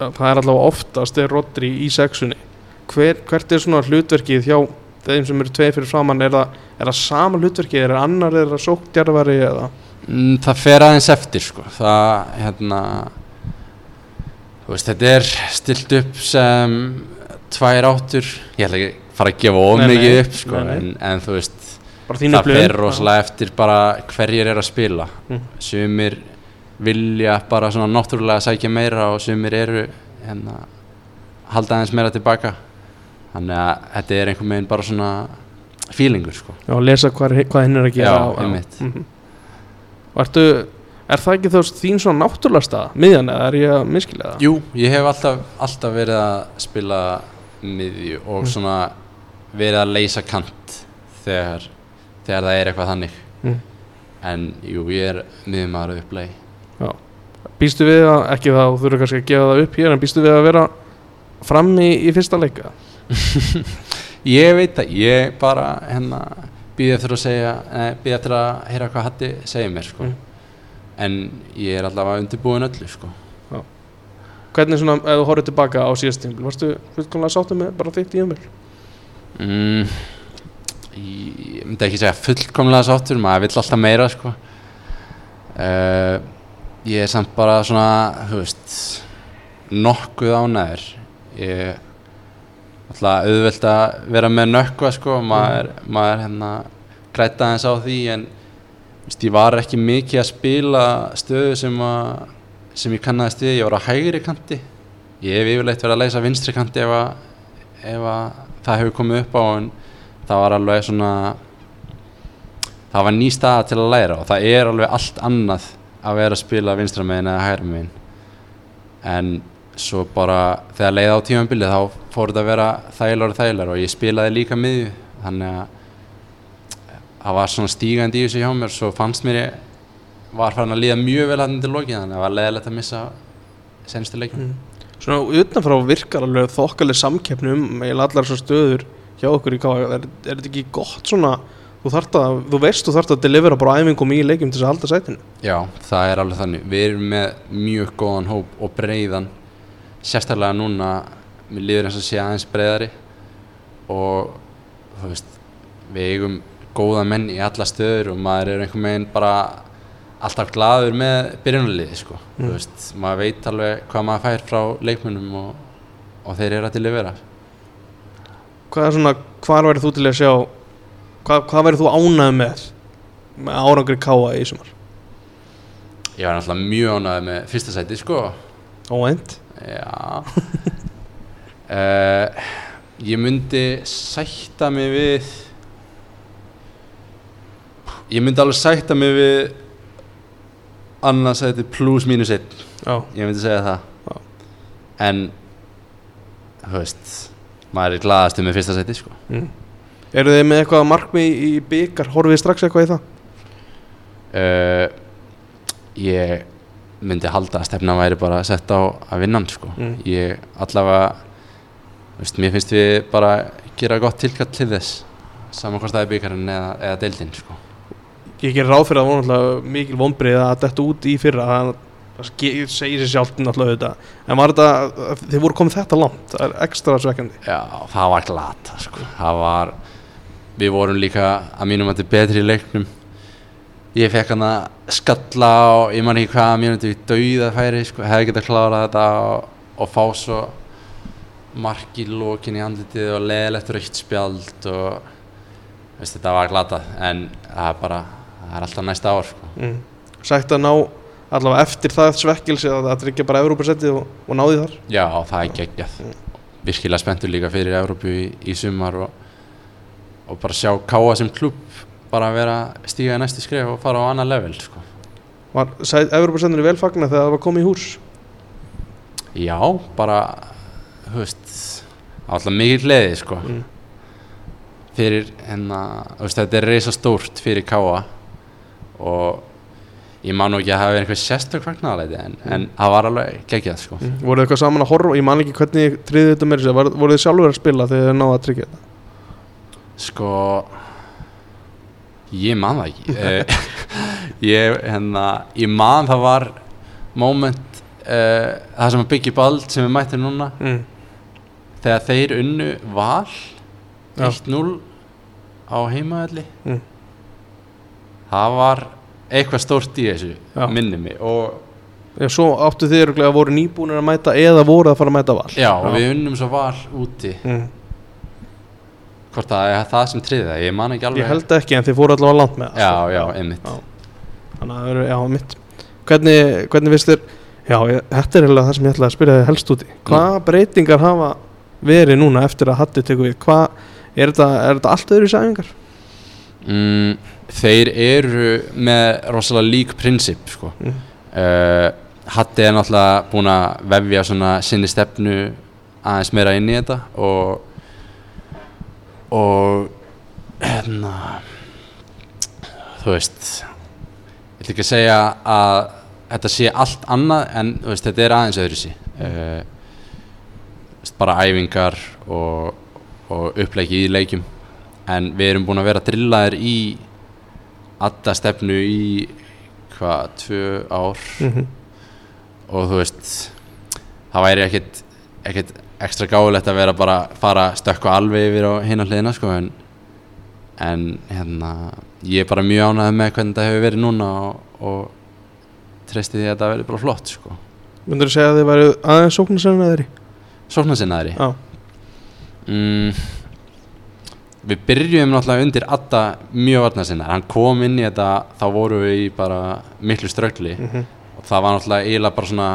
það er allavega oftast er Rodri í sexunni. Hver, Hvert er svona hlutverkið hjá þeim sem eru tveir fyrir framann er það, er það sama hlutverkið, er það annar? Er það sóktjarfari eða? Mm, það fer aðeins eftir sko. Það hérna veist þetta er stilt upp sem tvær áttur. Ég ætla ekki að fara að gefa of mikið upp sko. En, en þú veist það fer rosalega eftir bara hverjir er að spila Mm. sumir vilja bara svona náttúrulega sækja meira og sumir eru hérna halda aðeins meira tilbaka þannig að þetta er einhvern veginn bara svona feelingur sko Já, lesa hvað, hvað hinn er að gera Já, einmitt. mm Og ertu, er það ekki þá þín svona náttúrulega stað, miðjan eða er ég að miskilja það? Jú, ég hef alltaf, alltaf verið að spila miðju og Mm. svona verið að leysa kant þegar, þegar það er eitthvað þannig Mm. en jú, ég er miðjumæður upplegi Býstu við að, ekki það, þú þurfur kannski að gefa það upp hér en býstu við að vera frammi í fyrsta leika? Ég veit það, ég bara hérna býði eftir að segja, nei, býði eftir að heyra hvað Hatti segir mér sko Mm. en ég er allavega undirbúin öllu sko Hvernig svona, ef þú horfður tilbaka á síðast tímbil, varstu fullkomlega sáttu með bara þitt í umvel? mm, ég, myndi ekki segja fullkomlega sáttur maður vill alltaf meira sko. Uh, ég er samt bara svona veist nokkuð ánæður ég alltaf auðvelt að vera með nökkva sko maður, maður hérna græta aðeins á því en veist, ég var ekki mikið að spila stöðu sem að sem ég kannaðist við, ég var á hægri kanti. Ég hef yfirleitt verið að leysa vinstri kanti ef að, ef að það hefur komið upp á en það var alveg svona það var ný staða til að læra og það er alveg allt annað að vera að spila vinstra megin eða hægra megin. En svo bara þegar leiði á tímabilið þá fór þetta að vera þægilegur og þægilegur og ég spilaði líka miðju. Þannig að það var svona stígandi í þessu hjá mér svo fannst mér ég var farin að líða mjög vel hann til lokið þannig að það var leiðilegt að missa senstu leikum Svona utanfrá virkar alveg þokkaleg samkeppni um eiginlega allar svo stöður hjá okkur í K.A. Er, er þetta ekki gott svona þú, að, þú veist þú þarft að delivera bara æfingum í leikjum til þess að halda sætinu Já, það er alveg þannig. Við erum með mjög góðan hóp og breiðan sérstaklega núna mér líður eins og sé aðeins breiðari og þú veist við eigum góða menn í alla stöður og maður er einhvern veginn bara alltaf gladur með byrjunarliði sko. Mm. Þú veist, maður veit alveg hvað maður fær frá leikmunum og, og þeir eru að delivera Hvað er svona, hvað verður þú til að sjá hvað, hvað verður þú ánægð með með árangri K.A. í sumar? Ég var náttúrulega mjög ánægð með fyrsta sæti sko. Óvænt Já. Uh, Ég myndi sætta mig við Ég myndi alveg sætta mig við annars sæti plus mínus einn. Ég myndi segja það. Já. En Þú veist Maður er glaðastu með fyrsta sæti sko mm. Eru þið með eitthvað markmi í byggar horfið strax eitthvað í það? uh, Ég myndi halda að stefna væri bara sett á að vinna sko Mm. Ég allavega veist, Mér finnst við bara gera gott tilkall til þess Saman hvort það er byggarinn eða, eða deildin sko Ég gerir ráð fyrir að það voru mikil vonbrið að þetta út í fyrra það, það segir sér sjálft náttúrulega þetta en var þetta, þið voru komið þetta langt? Það er ekstra svekkjandi. Já, það var glata sko. Það var Við vorum líka að mínum að þetta er betri í leiknum. Ég fekk hann að skalla og ég man ekki hvað mínum þetta dauða færi sko, hefði getað klárað þetta og, og fá svo mark í lókin í andlitið og leðilegt raukt spjald og veist, þetta var glatað. En það er bara, það er alltaf næsta ár sko. mm. Sætt að ná allavega eftir það svekkilsi að það tryggja bara Európa-settið og, og náði þar Já, það er geggjað Virkilega spenntur líka fyrir Evrópu í, í sumar og, og bara sjá Káa sem klubb bara vera stíga í næstu skref og fara á annað level sko. Var Európa-settinu vel fagna þegar það var komið í hús Já, bara veist, alltaf mikið gleði sko. mm. fyrir veist, þetta er reysa stórt fyrir Káa og ég man nú ekki að hafa einhver sérstök fagnaðalæti en, en það var alveg geggjað sko. Mm. Voru þið eitthvað saman að horfa, ég man ekki hvernig triðið þetta með þessu, voru þið sjálfur að spila þegar þið náðu að tryggja þetta Sko Ég man það ekki Eh, Ég, hérna, ég man það var moment uh, það sem að byggja bald sem við mættum núna mm. þegar þeir unnu val Já. 1-0 á heimaðalli Mm. það var eitthvað stórt í þessu Já. minni mig og Já, svo áttu þið öruglega að voru nýbúnir að mæta eða voru að fara að mæta val já, og við unnum svo val úti mm. hvort það er það sem triði það, ég man ekki alveg Ég held ekki en þið fóru allavega langt með það já, sko. já, einmitt. Þannig að það eru, já, mitt Hvernig, hvernig finnst þér Já, ég, þetta er eiginlega það sem ég ætlaði að spyrja þig helst úti Hvaða breytingar hafa verið núna eftir að Hatti tekur við Hvað, er þetta, er þetta allt öðru sæfingar? mm, þeir eru með rosalega lík prinsip sko. Mm. uh, Hatti er náttúrulega búin að vefja sinni stefnu aðeins meira inn í þetta og og hérna þú veist ég vil ekki segja að þetta sé allt annað en veist, þetta er aðeins öðru sí uh, bara æfingar og, og uppleiki í leikjum en við erum búin að vera drillaðir í alla stefnu í hvað, tvö ár? Mm og þú veist það væri ekkit, ekkit ekstra gáðilegt að vera bara fara stökkva alveg yfir á hina hliðina sko en, en hérna ég er bara mjög ánægð með hvernig þetta hefur verið núna og, og treysti því að þetta verið bara flott sko. Myndur þú segja að þið væri aðeins sóknarsennið þeirri? Sóknarsinnaðri? Já, mm, Við byrjum náttúrulega undir Adda mjög varnarsinnar hann kom inn í þetta þá voru við í bara miklu ströggli. Mm og það var náttúrulega eiginlega bara svona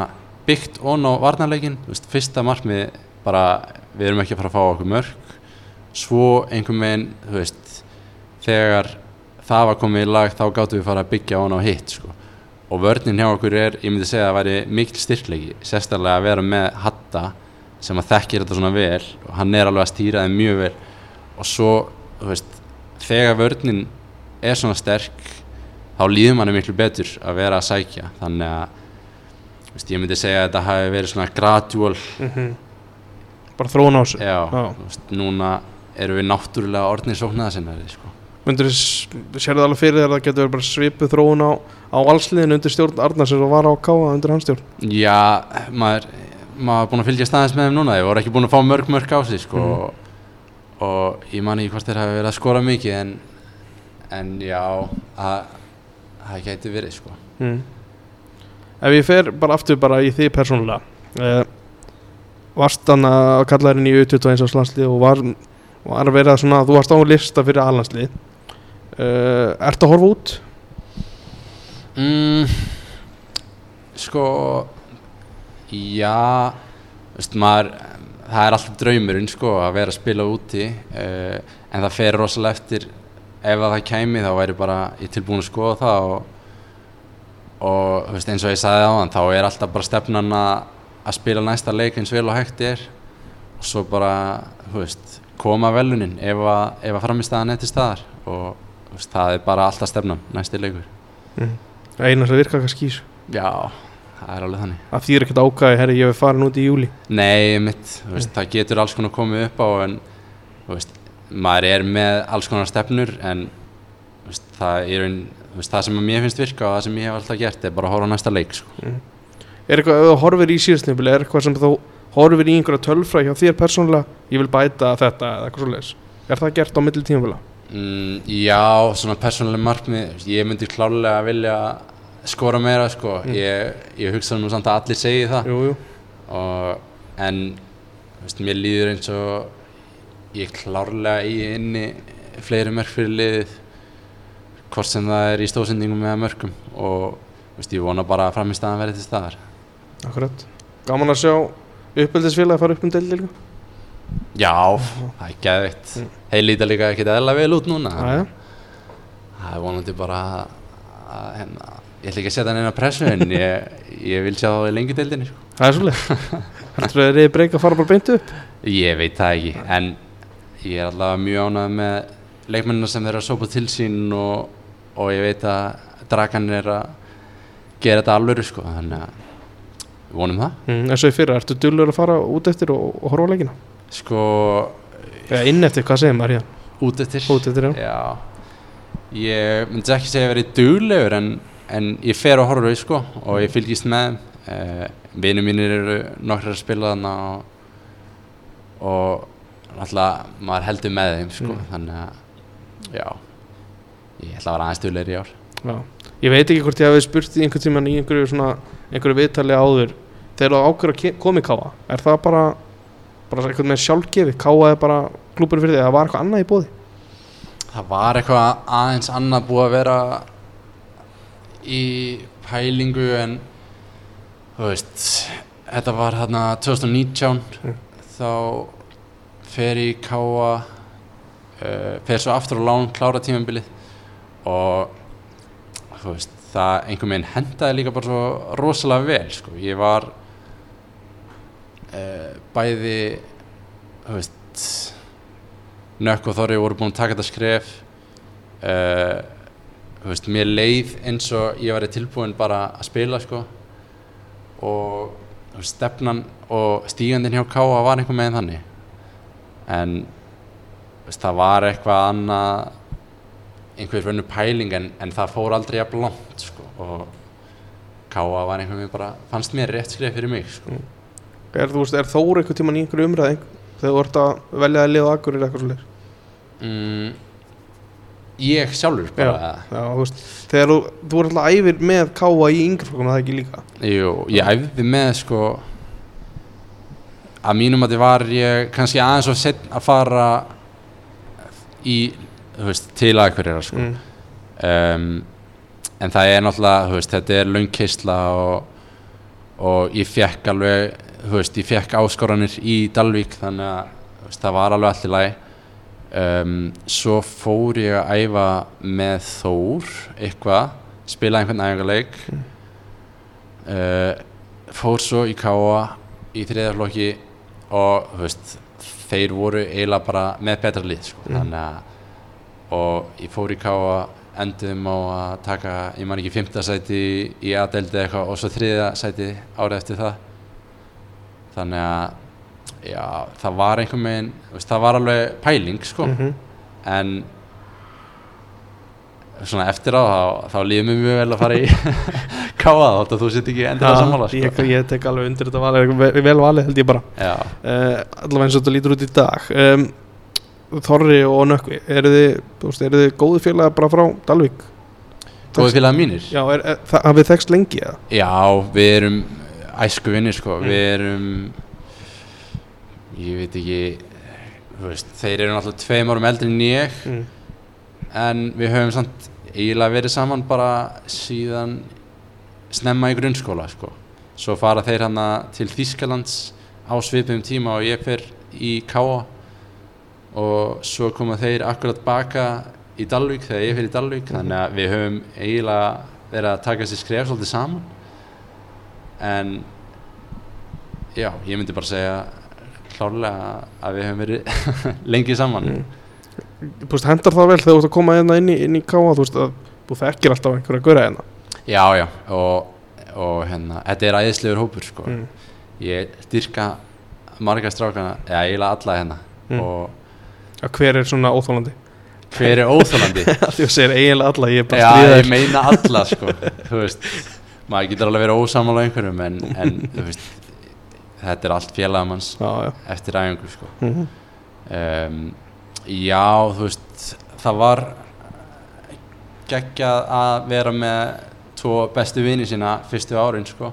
byggt ón á varnarleikin fyrsta markmið bara við erum ekki að fara að fá okkur mörg svo einhvern veginn þú veist, þegar það var komið í lag þá gáttum við fara að byggja ón á hitt sko. og vörnin hjá okkur er, ég myndi segja að það væri mikil styrklegi, sérstaklega að vera með Hatta sem að þekkir þetta svona vel. Og hann er alveg að stýra þeim mjög vel og svo, þú veist, þegar vörnin er svona sterk þá líður manni miklu betur að vera að sækja. Þannig að veist, ég myndi segja að þetta hafi verið svona gradual. Mm bara þróun á sig já, Já. veist, núna erum við náttúrulega orðnir sóknaðasinnari sko. myndir þú sérðu alveg fyrir að það getur verið bara svipuð þróun á, á allsliðin undir stjórn Arnars og var á Káa undir hans stjórn? Já, maður maður er búin að fylgja staðins með þeim núna. Þeir voru ekki búin að fá mörg mörg á sig sko, og, og ég man ekki hvort þeir hafi verið að skora mikið en, en já að- það gæti verið sko. mm. ef ég fer bara aftur bara í því persónulega eh, varst hann að kalla þér inn í U21 á landslið og var, var að vera svona þú varst á lista fyrir allandslið uh, Ertu að horfa út? Mm, sko já veist, maður, það er alltaf draumurinn sko, að vera að spila úti uh, en það fer rosalega eftir. Ef að það kæmi þá væri bara ég tilbúin að skoða það og, og veist, eins og ég sagði á hann þá er alltaf bara stefnan að, að spila næsta leik eins vel og hægt er. Og svo bara veist, koma velunin ef að, ef að framistæðan er til staðar. Og veist, það er bara alltaf stefnan næsti leikur. Mm. Einar sem virka kannski skýs Já, það er alveg þannig að því er ekkert ákvæði, herri ég hef farin út í júli Nei, mitt, veist, það getur alls konar komið upp á en veist, maður er með alls konar stefnur en veist, það, er, veist, það sem mér finnst virka og það sem ég hef alltaf gert er bara að horfa á næsta leik sko. Er eitthvað, ef þú horfir í síðastnefnilega, er eitthvað sem þú horfir í einhverja tölfræ hjá þér persónulega, ég vil bæta þetta eða eitthvað svoleiðis. Er það gert á milli tímafélag? mm, Já, svona persónuleg markmið ég myndi klálega vilja skora meira sko. ég, ég hugsa nú samt að allir segi það Jú, jú. og, en veist, mér líður eins og ég klárlega í inni fleiri mörg fyrir liðið hvort sem það er í stóðsendingum eða mörgum og veist, ég vona bara að framistæðan verði til staðar Akkurat. Gaman að sjá uppeldisfélag að fara upp um deildi líka. Já, það er geðvitt mm. Þeir líta líka ekkert eðla vel út núna það er vonandi bara að, að hérna, ég ætla ekki að setja neina pressu en ég, ég vil sjá það í lengi deildinni sko. Það er svolítið. Heldur þið reyði breyka að fara bara beint upp? Ég veit það ekki, en ég er allavega mjög ánægð með leikmennina sem þeir eru að sópa til sín og, og ég veit að dragan er að gera þetta alvöru sko, þannig að vonum það. Mm, eins og í fyrra, ertu dullur að fara út eftir og, og horfa á leikina? Sko, Eða inn eftir, hvað segir maður hérna? út eftir. Út eftir, já. Já, ég myndi ekki segja að vera duglegur en, en ég fer að horfa sko, og ég fylgist með. Uh, Vinur mínir eru nokkrar að spila þarna og, og náttúrulega maður heldur með þeim sko, Mm. þannig að já, ég ætla að vera aðeins duglegri í ár. Já. Ég veit ekki hvort ég hafi spurt í einhvern tíman í einhverju svona, einhverju viðtali áður þegar þú ákveður að koma í káa er það bara, bara eitthvað með sjálfgefi káa er bara klúpur fyrir því það var eitthvað annað í bóði Það var eitthvað aðeins annað búið að vera í pælingu en þú veist, þetta var þarna 2019 Mm. þá fer í káa uh, fer svo aftur á lán klára tímabilið og þú veist, það einhvern veginn hendaði líka bara svo rosalega vel sko. ég var uh, bæði þú veist Nökk og Þorri voru búin að taka þetta skref uh, veist, mér leið eins og ég væri tilbúin bara að spila sko. Og veist, stefnan og stígandinn hjá Káa var einhver meginn þannig. En veist, það var eitthvað annað einhver vönnu pæling en, en það fór aldrei jafn langt sko. Og Káa var einhver meginn bara fannst mér rétt skref fyrir mig sko. Er, þú veist, er Þór einhvern tíman í einhverju umræð þegar þú ert að velja að liða akkur eða eitthvað svolítið mm, ég sjálfur bara Já, þú veist, þegar þú, þú ert alltaf æfir með káa í yngri flokkum það ekki líka? Jú, ég æfði með sko að mínum að þið var ég kannski aðeins og sett að fara í, þú veist, til aðeinhverjara sko. Mm. um, en það er náttúrulega, þú veist, þetta er löngkistla og, og ég fekk alveg þú veist, ég fekk áskoranir í Dalvík þannig að veist, það var alveg allir læg um, svo fór ég að æfa með Þór eitthvað, spila einhvern æfingarleik uh, fór svo í Káa í þriðarflokki og veist, þeir voru eiginlega bara með betra lið sko. Mm. þannig að og ég fór í Káa endum á að taka, ég man ekki fymta sæti í aðdeldi eitthvað og svo þriða sæti árið eftir það þannig að já, það var einhvern veginn veist, það var alveg pæling sko Mhm. en svona eftir á þá, þá líður mér mjög vel að fara í þótt að þú sitt ekki endur að sammála sko. ég, ég tek alveg undir þetta valið vel, vel valið held ég bara uh, allavega eins og þetta lítur út í dag um, Þorri og Nökkvi eru þið, þið góði félaga bara frá Dalvík? góði félag mínir Já, hafið þekst lengi eða? já, við erum æsku vinnir sko, Mm. við erum ég veit ekki veist, þeir eru náttúrulega tveim árum eldri en ég Mm. en við höfum samt eiginlega verið saman bara síðan snemma í grunnskóla sko. svo fara þeir hana til Þýskalands á svipum tíma og ég fer í Káa og svo koma þeir akkurat baka í Dalvík þegar ég fer í Dalvík þannig að við höfum eiginlega verið að taka sér skref svolítið saman en já, ég myndi bara segja klárlega að við höfum verið lengi saman Mm. Veist, hendar það vel þegar þú ert að koma hérna inn í, inn í káa, þú veist að þú þekkir alltaf einhverja gura hérna Já, já, og, og hérna, þetta er æðislegur hópur, sko. mm. Ég styrka marga strákana, eða eiginlega alla hérna. Mm. Og Já, hver er svona óþólandi? hver er óþólandi? Þú segir eiginlega alla, ég er bara já, stríðar ég meina alla, sko. þú veist, maður getur alveg verið ósamála einhverjum, en, en þú veist, þetta er allt félagamanns eftir æfingu, sko. mm Um, já, þú veist, það var geggjað að vera með tvo bestu vini sína fyrstu árin sko.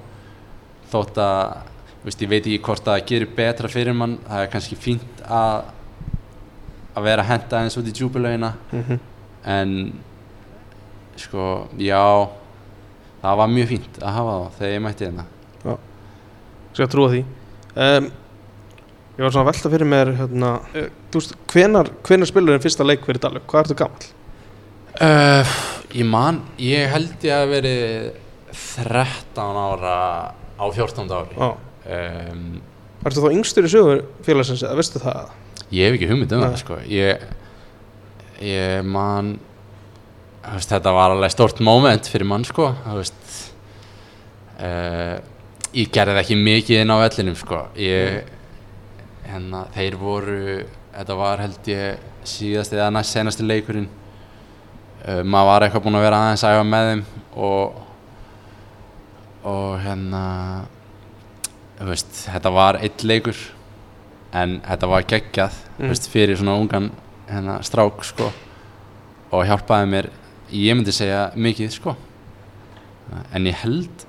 þótt að veist, ég veit ekki hvort það gerir betra fyrir mann það er kannski fínt að að vera að henda eins út í djúbulauina -hmm. en sko, já það var mjög fínt að hafa það þegar ég mætti hérna Skal trúa því um, Ég var svona að velta fyrir mér hérna, uh, veist, hvenar, hvenar spilur þinn fyrsta leik fyrir Dalvik? Hvað ertu gamall? Uh, ég man, ég held ég að veri 13 ára á 14 ári Já um, Ertu þá yngstur í sögur félagsins eða veistu það? Ég hef ekki hugmynd um Nei. það sko Ég, ég man veist, Þetta var alveg stórt moment fyrir mann sko þú veist, uh, Ég gerði ekki mikið inn á vellinum sko Ég hérna, Þeir voru Þetta var held ég síðast eða næst senasti leikurinn uh, Maður var eitthvað búinn að vera aðeins að æfa með þeim og og hérna þú veist, þetta var eitt leikur en þetta var geggjað mm. veist, fyrir svona ungan hérna, strák sko, og hjálpaði mér ég myndi segja mikið sko. en ég held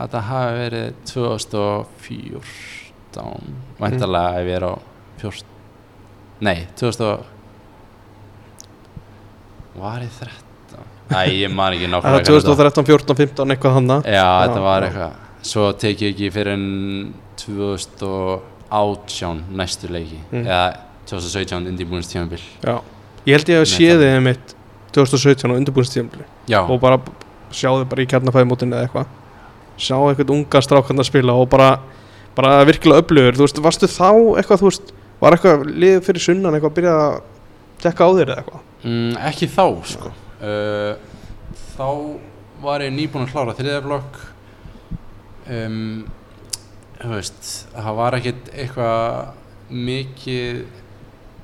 að það hafi verið 2014 væntalega ef ég er á 14 nei, 2000 og- var ég 13 Æ, ég man ekki nákvæmlega er 2013, 14, 15, eitthvað hana Já, þetta var eitthvað. Svo tek ég ekki fyrir en 2018 næstu leiki Mm. eða 2017 indibúinstímabil Já. Ég held ég að Nei, sé það- þið mitt 2017 á undirbúinstíðumli Já, og bara sjáðu bara í kjarnafæðimótinu eða eitthvað sjá eitthvað unga strákand að spila og bara, bara virkilega öflugur. Þú veist, varstu þá eitthvað, þú veist var eitthvað liðið fyrir sunnan eitthvað að byrja að tekka á þér eða eitthvað? Mm, ekki þá sko. Uh, Þá var ég nýbúin að klára þriðaflokk um, Þú veist, það var ekkit eitthvað mikið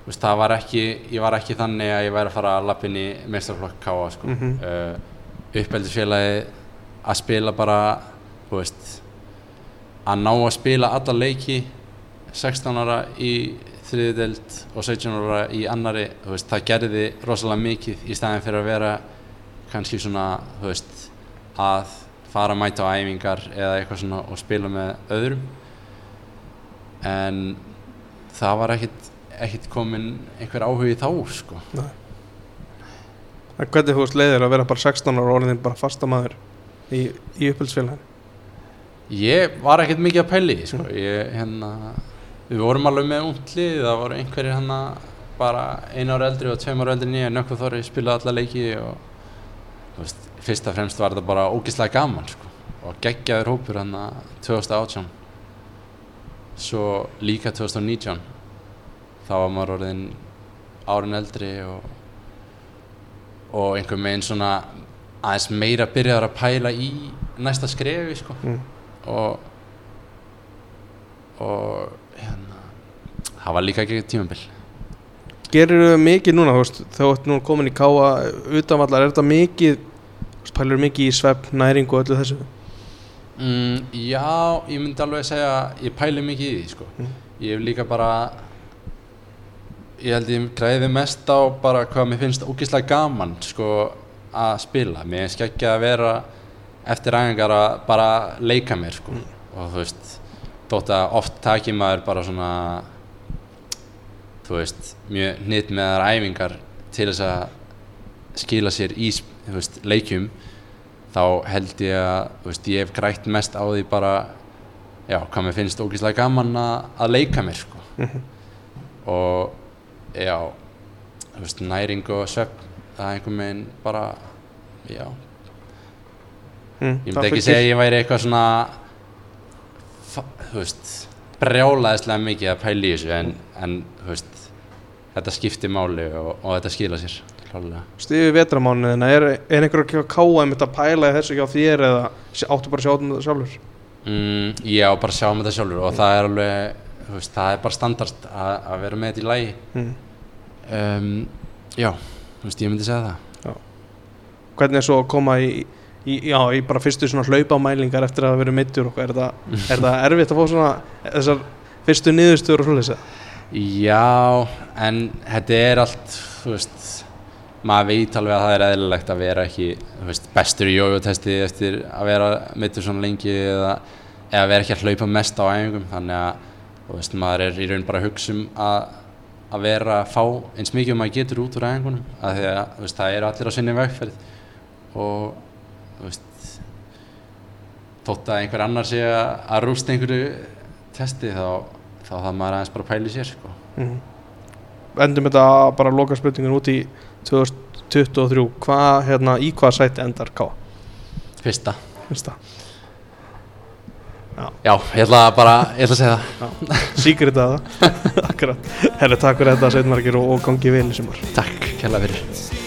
veist, það var ekki, ég var ekki þannig að ég væri að fara að lappin í meistarflokk káa sko. Mhm. uh, uppeldisfélagi að spila bara að ná að spila alla leiki 16 ára í þriðideld og 17 ára í annari veist, það gerði rosalega mikið í staðin fyrir að vera kannski svona veist, að fara að mæta á æfingar eða eitthvað svona og spila með öðrum. En það var ekkit, ekkit komin einhver áhugi þá sko. En hvernig þú veist leiðir að vera bara 16 ára og orðin bara fastamæður í, í uppeldsfélagin Ég var ekkert mikið að pæli, sko. ég, hérna, við vorum alveg með unglið, það voru einhverjir hérna bara einu ára eldri og tveim ára eldri nýja, nökkuð þorri spilaði alla leiki og veist, fyrst og fremst var þetta bara ógislega gaman, sko, og geggjaður hópur hérna 2018, svo líka 2019, þá var maður orðin árin eldri og, og einhver meginn svona aðeins meira byrjaður að pæla í næsta skrefi, sko Mm. Og og hérna það var líka ekki tímabil Gerir þau mikið núna, þú veist, þá ert nú komin í káa utanvallar, er þetta mikið, þú veist, pælur mikið í svepp, næring og öllu þessu? mm, já, ég myndi alveg segja ég pæli mikið í því sko. Mm. ég hef líka bara ég held ég græði mest á bara hvað mér finnst ógeðslega gaman sko, að spila mér finnst ekki að vera eftir æfingar að bara leika mér sko. og þú veist þótt að oft taki maður bara svona þú veist mjög hnitt með þar æfingar til þess að skila sér í veist, leikjum þá held ég að veist, ég hef grætt mest á því bara já, hvað mér finnst ógeðslega gaman að, að leika mér sko. og já veist, næring og svefn það er einhvern veginn bara já, Mm, ég myndi ekki segja að ég væri eitthvað svona þú veist brjálaðislega mikið að pæla í þessu en, en veist þetta skiptir máli og, og þetta skila sér Stífi vetramánuðina, er, er einhver að káa einmitt að pæla þessu hjá þér eða áttu bara að sjá þetta sjálfur? mm, já, bara sjá um þetta sjálfur og það er alveg, veist, það er bara standard að, að vera með þetta í lagi. Mm. um, já, þú veist, ég myndi segja það. Hvernig er svo að koma í, í, já, í bara fyrstu svona hlaupamælingar eftir að hafa verið meittur og er það, er það erfitt að fá svona þessar fyrstu niðurstöður og svoleiðis? eða? Já, en þetta er allt, þú veist, maður veit alveg að það er eðlilegt að vera ekki, veist, bestur í jójótesti eftir að vera mittur svona lengi eða, eða vera ekki að hlaupa mest á æfingum, þannig að, veist, maður er í raun bara að hugsa um að, að vera að fá eins mikið og maður getur út úr æfingunum, að að, veist, það eru allir á sinni vegferð og, þótt að einhver annar sé að, rústa einhverju testi þá, þá það maður aðeins bara í sér, sko. Mm. Endum þetta bara að loka spurningun út í 2023 hvað, hérna, í hvað sæti endar káa? Fyrsta. Finnst það? Já, ég ætla bara, ég ætla að segja það. Síkrið að það Akkurat Herri, takk fyrir þetta, Sveit Margir og, og gangi vel í sumar Takk, kærlega fyrir.